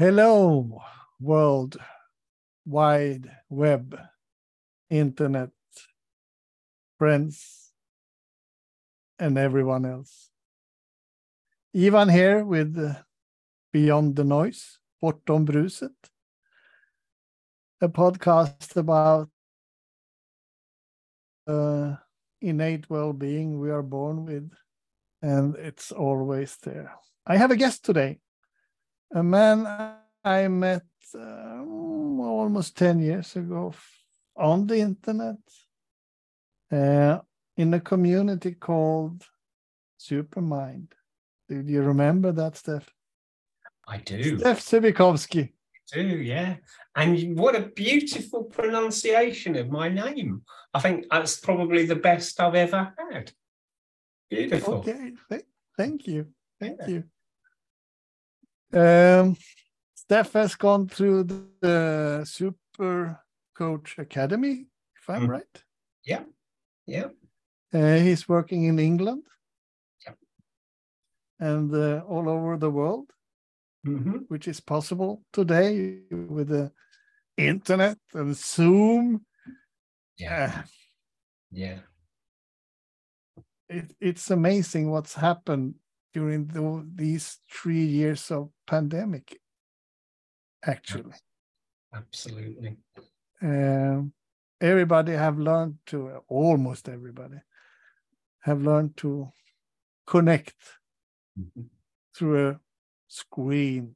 Hello, World Wide Web, Internet, friends, and everyone else. Ivan here with uh, Beyond the Noise, Bortom Bruset, a podcast about uh, innate well being we are born with, and it's always there. I have a guest today a man I met uh, almost 10 years ago on the internet uh, in a community called Supermind. Do you remember that, Steph? I do. Steph Cybichowski. do, yeah. And what a beautiful pronunciation of my name. I think that's probably the best I've ever had. Beautiful. Okay, Th- thank you. Thank yeah. you. Um, Steph has gone through the Super Coach Academy, if I'm mm. right. Yeah, yeah. Uh, he's working in England. Yeah. And uh, all over the world, mm-hmm. which is possible today with the internet and Zoom. Yeah. Uh, yeah. It, it's amazing what's happened during the, these three years of pandemic actually absolutely um, everybody have learned to almost everybody have learned to connect mm-hmm. through a screen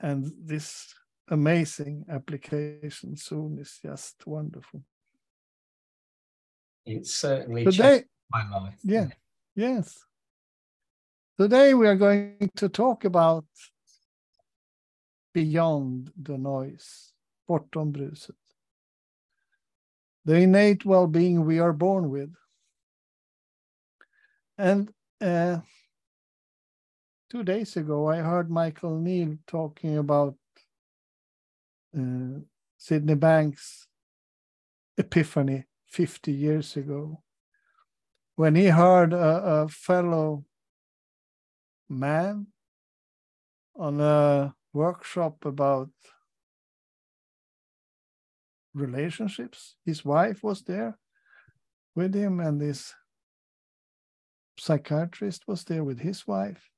and this amazing application Zoom is just wonderful it's certainly today my life yeah Yes. Today we are going to talk about beyond the noise, bortom bruset. The innate well-being we are born with. And uh, two days ago, I heard Michael Neill talking about uh, Sydney Banks' epiphany 50 years ago when he heard a, a fellow man on a workshop about relationships. His wife was there with him, and this psychiatrist was there with his wife.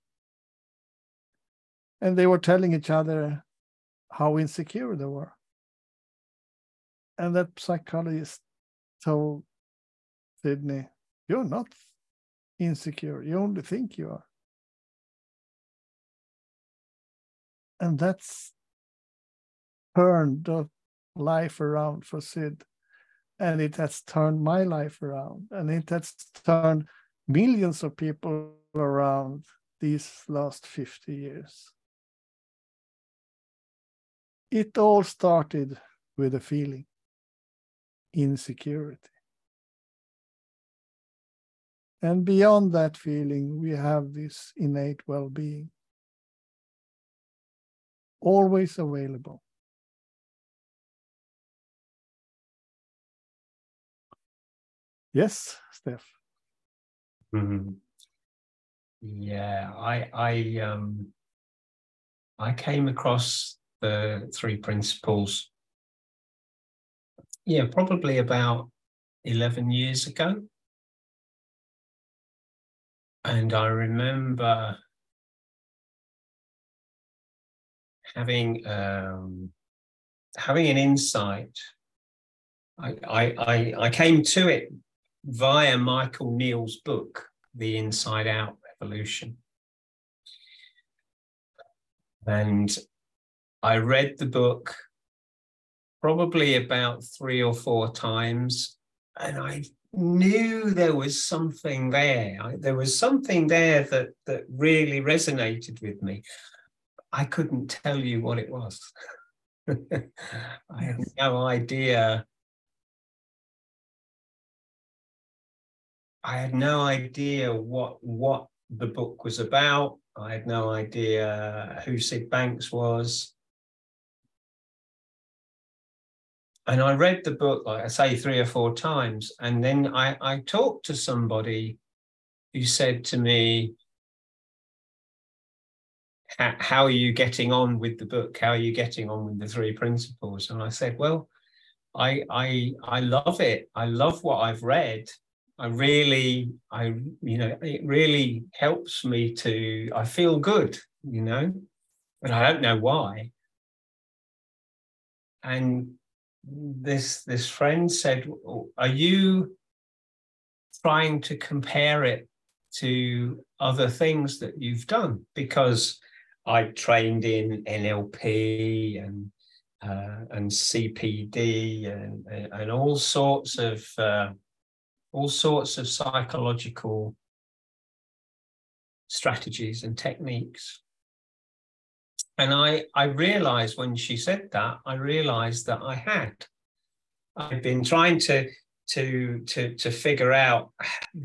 And they were telling each other how insecure they were. And that psychologist told Sydney, you're not insecure. You only think you are. And that's turned the life around for Sid. And it has turned my life around. And it has turned millions of people around these last 50 years. It all started with a feeling insecurity. And beyond that feeling, we have this innate well being, always available. Yes, Steph. Mm-hmm. Yeah, I I um I came across the three principles. Yeah, probably about eleven years ago. And I remember having um, having an insight. I, I, I, I came to it via Michael Neill's book, The Inside Out Revolution. And I read the book probably about three or four times, and I knew there was something there. I, there was something there that that really resonated with me. I couldn't tell you what it was. I have no idea I had no idea what what the book was about. I had no idea who Sid Banks was. And I read the book, like I say, three or four times. And then I, I talked to somebody who said to me, how are you getting on with the book? How are you getting on with the three principles? And I said, well, I I I love it. I love what I've read. I really, I you know, it really helps me to. I feel good, you know, but I don't know why. And this this friend said, "Are you trying to compare it to other things that you've done?" Because I trained in NLP and uh, and CBT and and all sorts of uh, all sorts of psychological strategies and techniques. And I I realized when she said that I realized that I had. I've been trying to to to to figure out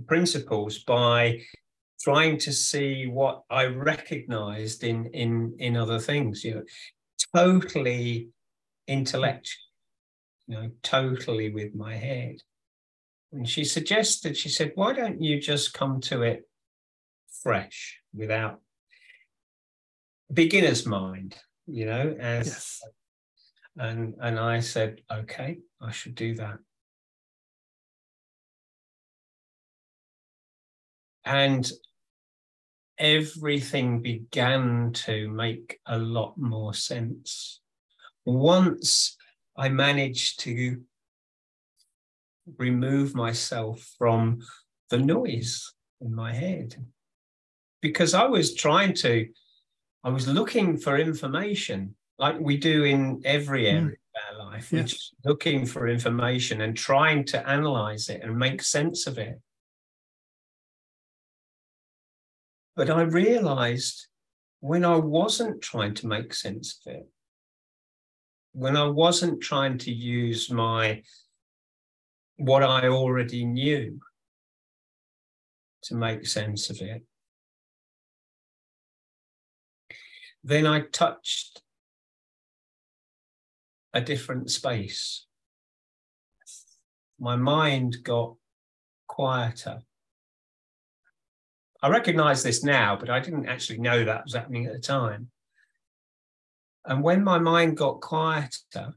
principles by trying to see what I recognized in in in other things, you know, totally intellectual, you know, totally with my head. And she suggested, she said, why don't you just come to it fresh without beginner's mind, you know, as yes. and and I said, okay, I should do that. And everything began to make a lot more sense. Once I managed to remove myself from the noise in my head, because I was trying to, I was looking for information like we do in every hmm. area. Mm. of our life, yes. which looking for information and trying to analyze it and make sense of it. But I realized when I wasn't trying to make sense of it, when I wasn't trying to use my what I already knew to make sense of it, then I touched a different space. My mind got quieter. I recognize this now, but I didn't actually know that was happening at the time. And when my mind got quieter,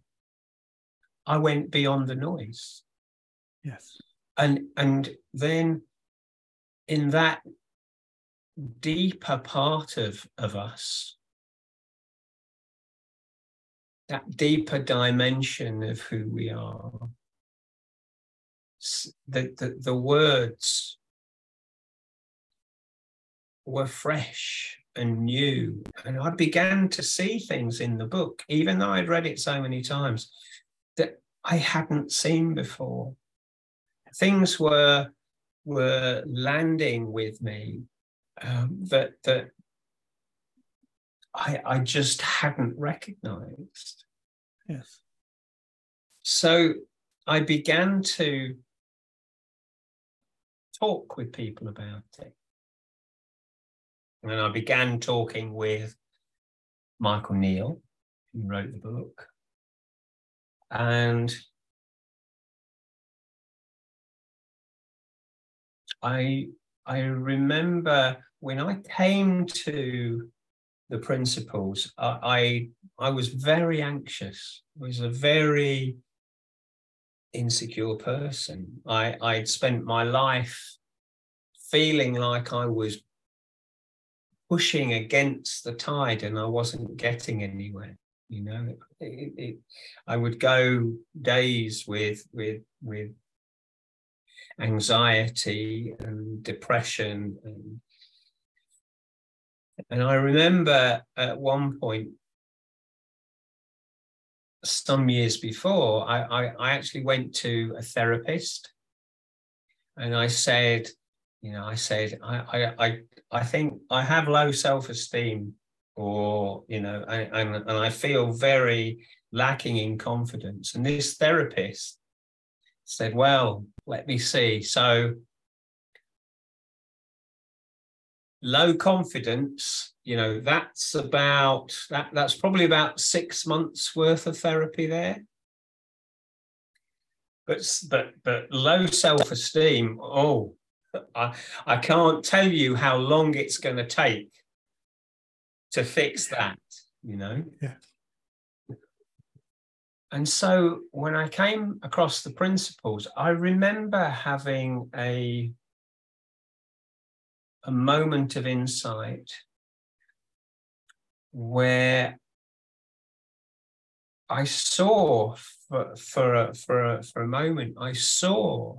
I went beyond the noise. Yes. And and then in that deeper part of, of us, that deeper dimension of who we are, the, the, the words were fresh and new. And I began to see things in the book, even though I'd read it so many times, that I hadn't seen before. Things were were landing with me um, that that I, I just hadn't recognized. Yes. So I began to talk with people about it. And I began talking with Michael Neill, who wrote the book. And I I remember when I came to the principles, I, I, I was very anxious. I was a very insecure person. I I'd spent my life feeling like I was pushing against the tide and I wasn't getting anywhere. You know, it, it, I would go days with with with anxiety and depression and and I remember at one point some years before I, I, I actually went to a therapist and I said you know, I said, I, I, I, I think I have low self-esteem or, you know, and, and, and I feel very lacking in confidence. And this therapist said, well, let me see. So low confidence you know that's about that that's probably about six months worth of therapy there. But but but low self-esteem oh i i can't tell you how long it's going to take to fix that you know? Yeah and so when i came across the principles i remember having a a moment of insight where I saw for, for, a, for, a, for a moment, I saw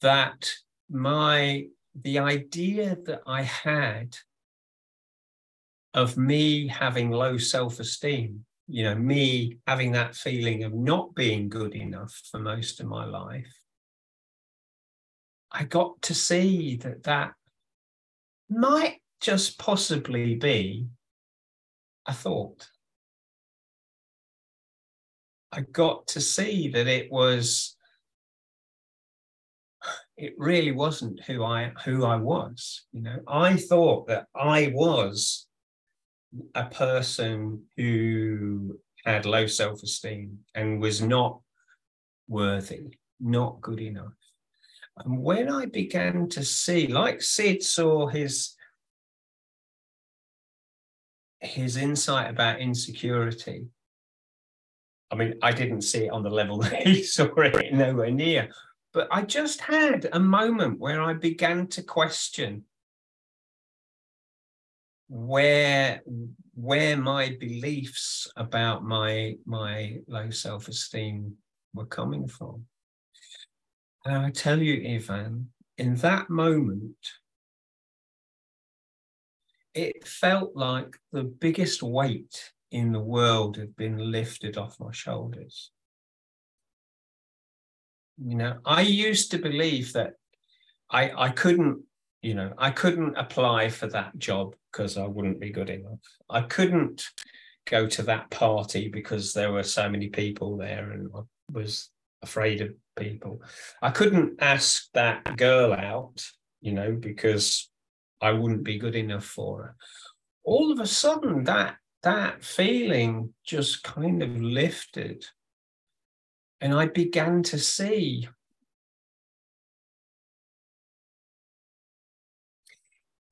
that my the idea that I had of me having low self-esteem, you know, me having that feeling of not being good enough for most of my life, I got to see that that might just possibly be a thought. I got to see that it was it really wasn't who I who I was. You know, I thought that I was a person who had low self-esteem and was not worthy, not good enough. And when I began to see, like Sid saw his his insight about insecurity. I mean, I didn't see it on the level that he saw it, nowhere near. But I just had a moment where I began to question where where my beliefs about my my low self-esteem were coming from. And I tell you, Ivan, in that moment, it felt like the biggest weight in the world had been lifted off my shoulders. You know, I used to believe that I, I couldn't, you know, I couldn't apply for that job because I wouldn't be good enough. I couldn't go to that party because there were so many people there and I was afraid of people. I couldn't ask that girl out, you know, because I wouldn't be good enough for her. All of a sudden, that that feeling just kind of lifted, and I began to see.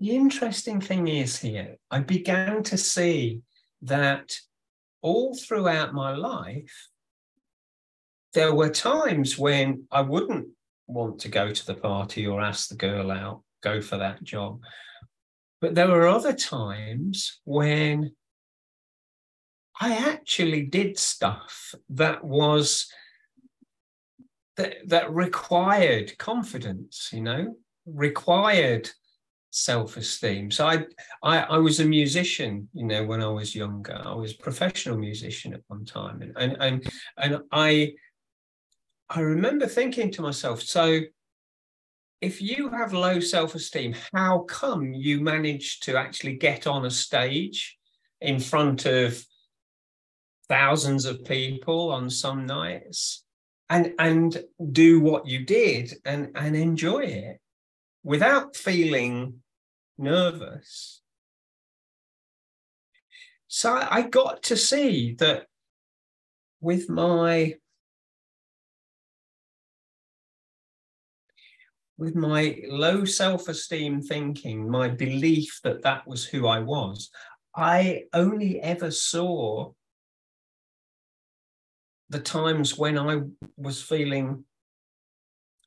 The interesting thing is here, I began to see that all throughout my life, there were times when I wouldn't want to go to the party or ask the girl out go for that job. But there were other times when I actually did stuff that was that that required confidence, you know, required self-esteem. So I, I I was a musician, you know, when I was younger. I was a professional musician at one time. And and and, and I I remember thinking to myself, so if you have low self esteem, how come you manage to actually get on a stage in front of thousands of people on some nights and and do what you did and and enjoy it without feeling nervous. So i got to see that with my with my low self esteem thinking, my belief that that was who I was, I only ever saw the times when I was feeling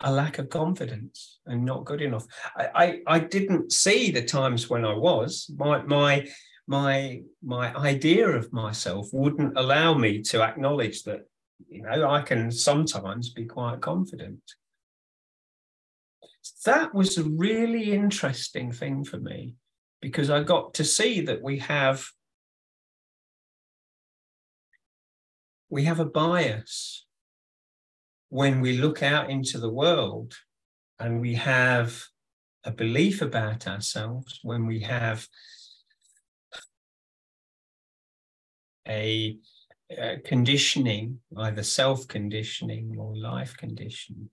a lack of confidence and not good enough. I, I, I didn't see the times when I was. My my my my idea of myself wouldn't allow me to acknowledge that you know I can sometimes be quite confident that was a really interesting thing for me because I got to see that we have we have a bias when we look out into the world and we have a belief about ourselves when we have a, a conditioning either self conditioning or life conditioning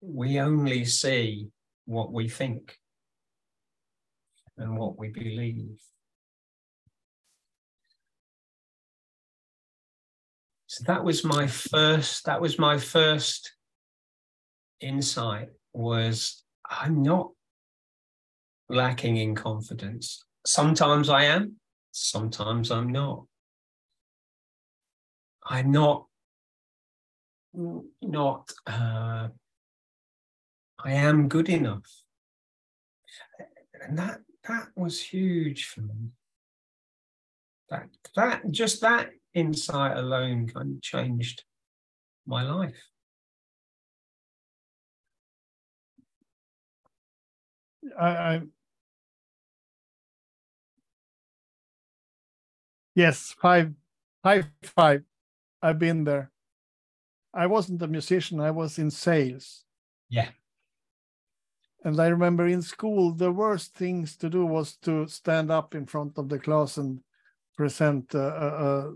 we only see what we think and what we believe. That was my first, that was my first insight was I'm not lacking in confidence. Sometimes I am, sometimes I'm not. I'm not not uh, I am good enough. And that that was huge for me. That that just that insight alone kind of changed my life. I, I yes, five, five, five. I've been there. I wasn't a musician, I was in sales. Yeah. And I remember in school, the worst things to do was to stand up in front of the class and present a, a,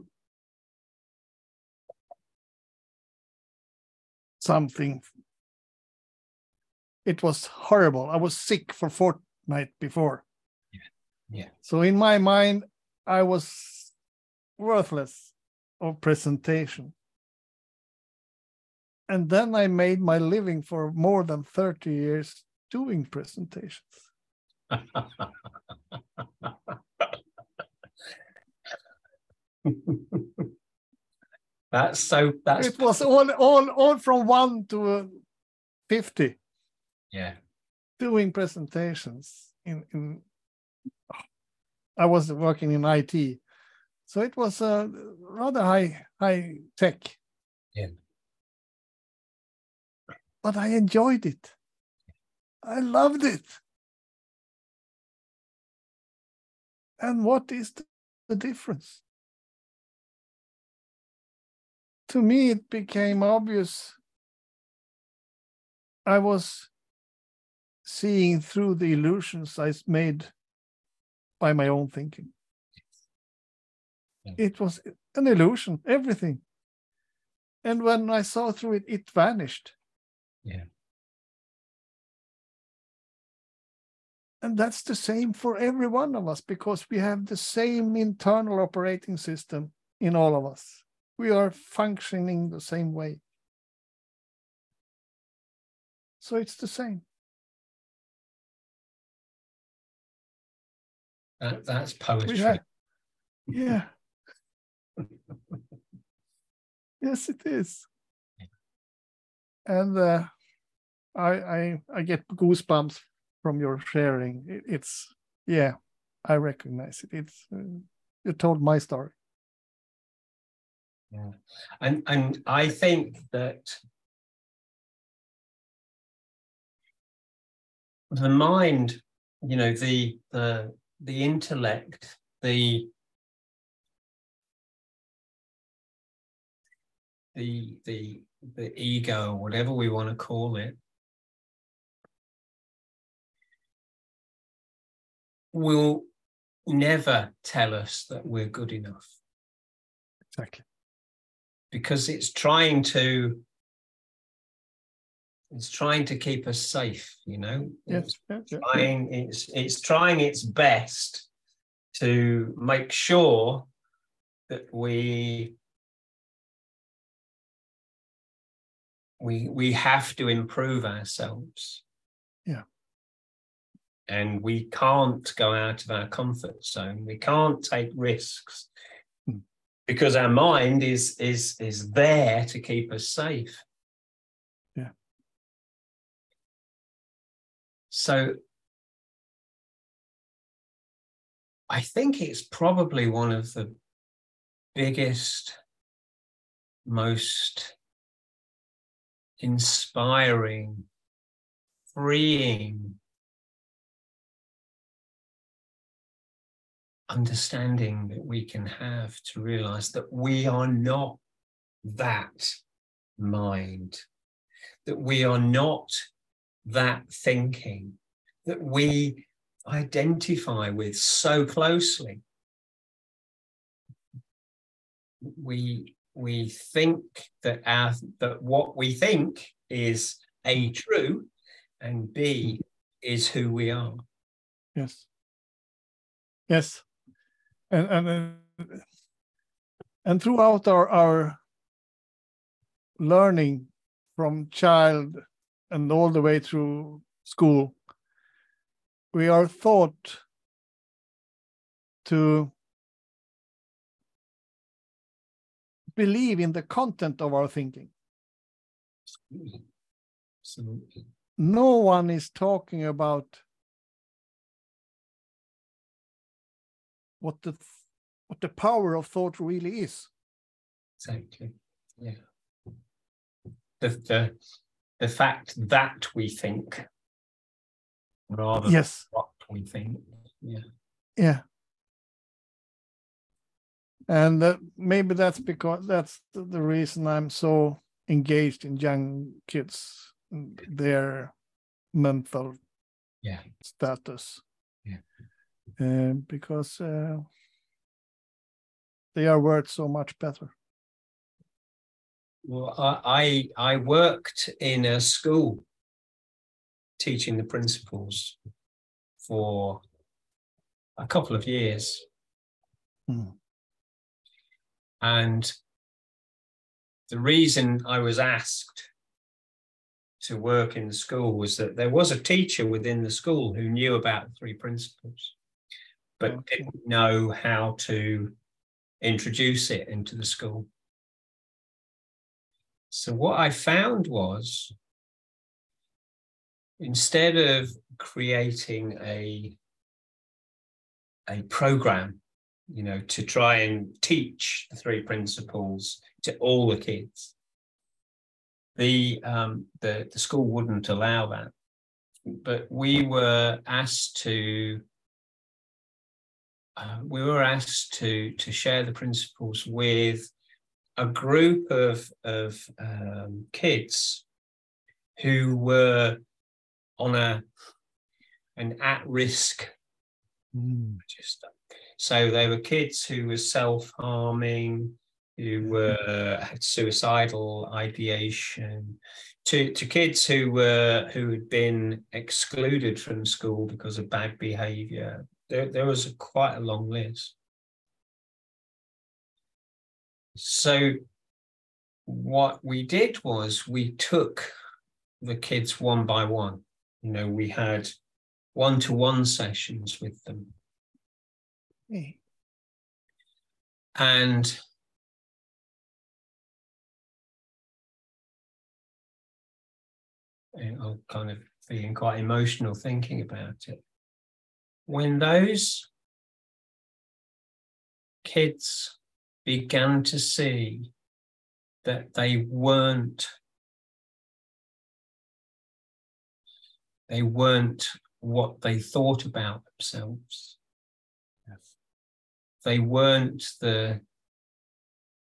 something. It was horrible. I was sick for fortnight before. Yeah. Yeah. So in my mind, I was worthless of presentation and then I made my living for more than 30 years doing presentations. that's so that's it was all all all from one to uh, 50 yeah doing presentations in in i was working in it so it was a rather high high tech yeah but I enjoyed it. I loved it. And what is the difference? To me, it became obvious I was seeing through the illusions I made by my own thinking. Yeah. It was an illusion, everything. And when I saw through it, it vanished. Yeah. And that's the same for every one of us because we have the same internal operating system in all of us. We are functioning the same way. So it's the same. That, that's poetry. Have, yeah. yes, it is and uh, I, I I get goosebumps from your sharing. It, it's yeah, I recognize it. It's uh, you told my story. Yeah, and and I think that the mind, you know, the the the intellect, the the the the ego, whatever we want to call it, will never tell us that we're good enough. Exactly. Because it's trying to it's trying to keep us safe, you know. Yes, it's trying it's it's trying its best to make sure that we we we have to improve ourselves yeah and we can't go out of our comfort zone we can't take risks. Because our mind is is is there to keep us safe. Yeah. So i think it's probably one of the biggest most inspiring, freeing, understanding that we can have to realize that we are not that mind, that we are not that thinking, that we identify with so closely. We we think that our that what we think is a true and b is who we are. Yes. Yes, and and and throughout our our learning from child and all the way through school, we are taught to believe in the content of our thinking. Absolutely. No one is talking about what the what the power of thought really is. Exactly. Yeah. The the the fact that we think rather yes. what we think. Yeah. Yeah. And uh, maybe that's because that's the reason I'm so engaged in young kids, their mental yeah. status. Yeah. Uh, because uh, they are worth so much better. Well, I I worked in a school teaching the principles for a couple of years. Mm. And the reason I was asked to work in the school was that there was a teacher within the school who knew about the three principles, but Okay. didn't know how to introduce it into the school. So what I found was instead of creating a a program, you know, to try and teach the three principles to all the kids, the um, the the school wouldn't allow that. But we were asked to uh, we were asked to to share the principles with a group of of um, kids who were on a an at risk Mm. register. So they were kids who were self harming, who were had suicidal ideation, to to kids who were who had been excluded from school because of bad behaviour. There, there was a, quite a long list. So what we did was we took the kids one by one. You know, we had one-to-one sessions with them. And I'm kind of feeling quite emotional thinking about it. When those kids began to see that they weren't they weren't what they thought about themselves Yes. they weren't the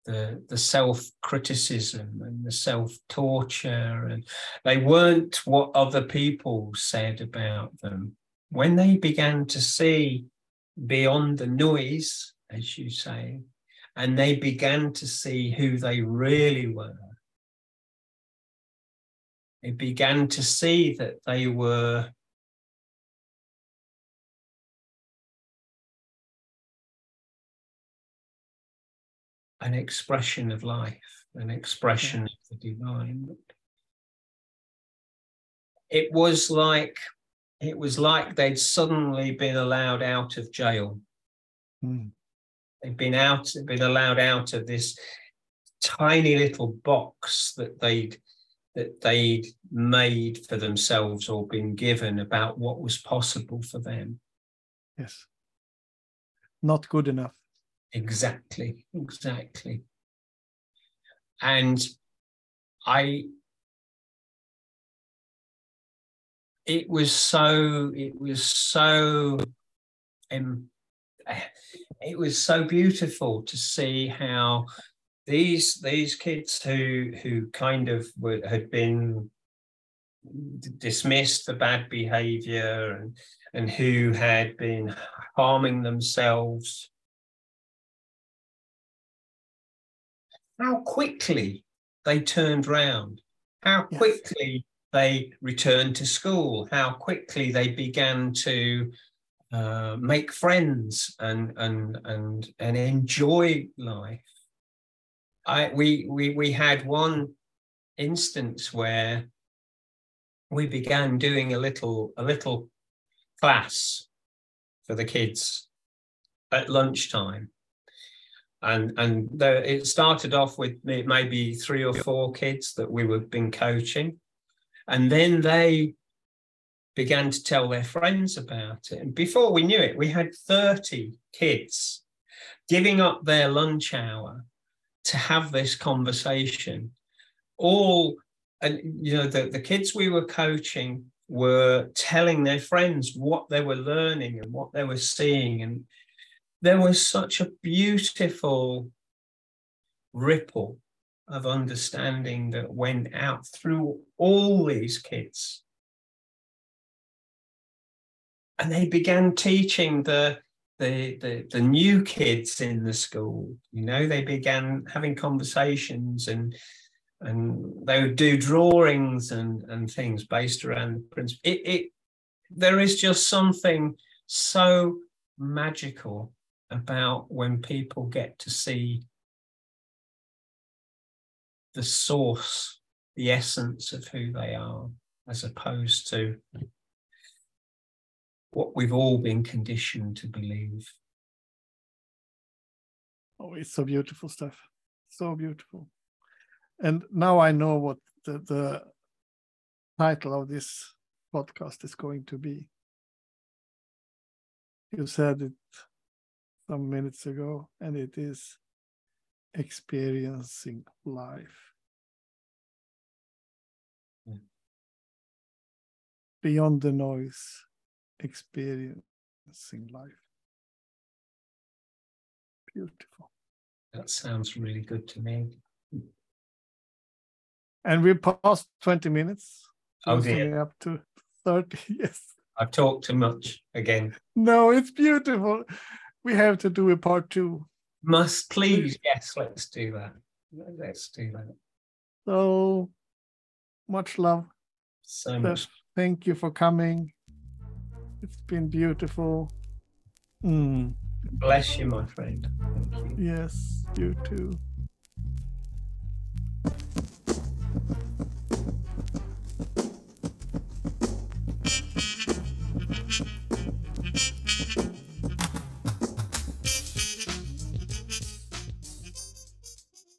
the the self criticism and the self torture and they weren't what other people said about them when they began to see beyond the noise as you say and they began to see who they really were they began to see that they were an expression of life, an expression of the divine. It was like it was like they'd suddenly been allowed out of jail. Mm. They'd been out, they've been allowed out of this tiny little box that they'd that they'd made for themselves or been given about what was possible for them. Yes. Not good enough. Exactly, exactly. And I, it was so, it was so, um, it was so beautiful to see how these these kids who who kind of were, had been dismissed for bad behavior and and who had been harming themselves how quickly they turned round, how Yes. They returned to school, how quickly they began to uh, make friends and and and and enjoy life. I we we we had one instance where we began doing a little a little class for the kids at lunchtime. And and there, it started off with maybe three or four kids that we were been coaching and then they began to tell their friends about it. And before we knew it we had 30 kids giving up their lunch hour to have this conversation. All and you know the, the kids we were coaching were telling their friends what they were learning and what they were seeing. And there was such a beautiful ripple of understanding that went out through all these kids and they began teaching the the, the the new kids in the school you know they began having conversations and and they would do drawings and, and things based around the principle. It, it there is just something so magical about when people get to see the source, the essence of who they are, as opposed to what we've all been conditioned to believe. Oh, it's so beautiful stuff. So beautiful and now I know what the, the title of this podcast is going to be. You said it some minutes ago, and it is experiencing life. Beyond the noise, experiencing life. Beautiful. That sounds really good to me. And we passed 20 minutes. Oh dear. Up to 30, yes. I've talked too much again. No, it's beautiful. We have to do a part two. Must please, yes, let's do that. Let's do that. So much love. So much. Thank you for coming. It's been beautiful. Mm. Bless you, my friend. You. Yes, you too.